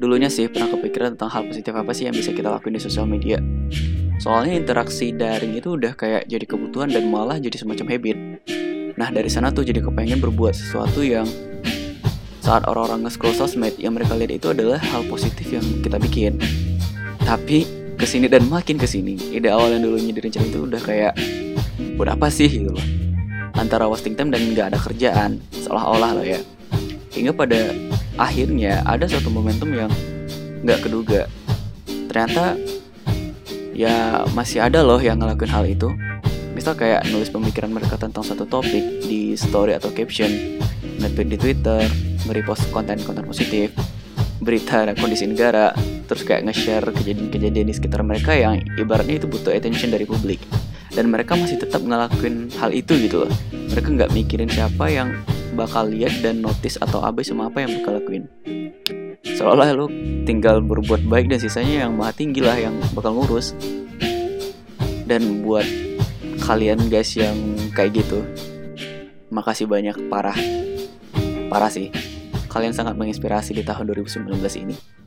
dulunya sih pernah kepikiran tentang hal positif apa sih yang bisa kita lakuin di sosial media. Soalnya interaksi daring itu udah kayak jadi kebutuhan dan malah jadi semacam habit. Nah dari sana tuh jadi kepengen berbuat sesuatu yang saat orang-orang nge-scroll sosmed yang mereka lihat itu adalah hal positif yang kita bikin. Tapi ke sini dan makin ke sini, ide awal yang dulunya direncanain itu udah kayak buat apa sih gitu loh. Antara wasting time dan nggak ada kerjaan, seolah-olah loh ya. Hingga pada akhirnya ada suatu momentum yang nggak keduga. Ternyata ya masih ada loh yang ngelakuin hal itu. Misal kayak nulis pemikiran mereka tentang satu topik di story atau caption nge-tweet di twitter nge-repost konten-konten positif berita kondisi negara terus kayak nge-share kejadian-kejadian di sekitar mereka yang ibaratnya itu butuh attention dari publik. Dan mereka masih tetap ngelakuin hal itu gitu loh. Mereka nggak mikirin siapa yang bakal lihat dan notice atau abai sama apa yang bakal lakuin. Seolah lu tinggal berbuat baik dan sisanya yang maha tinggi lah yang bakal ngurus. Dan buat kalian guys yang kayak gitu makasih banyak parah. Parah sih. Kalian sangat menginspirasi di tahun 2019 ini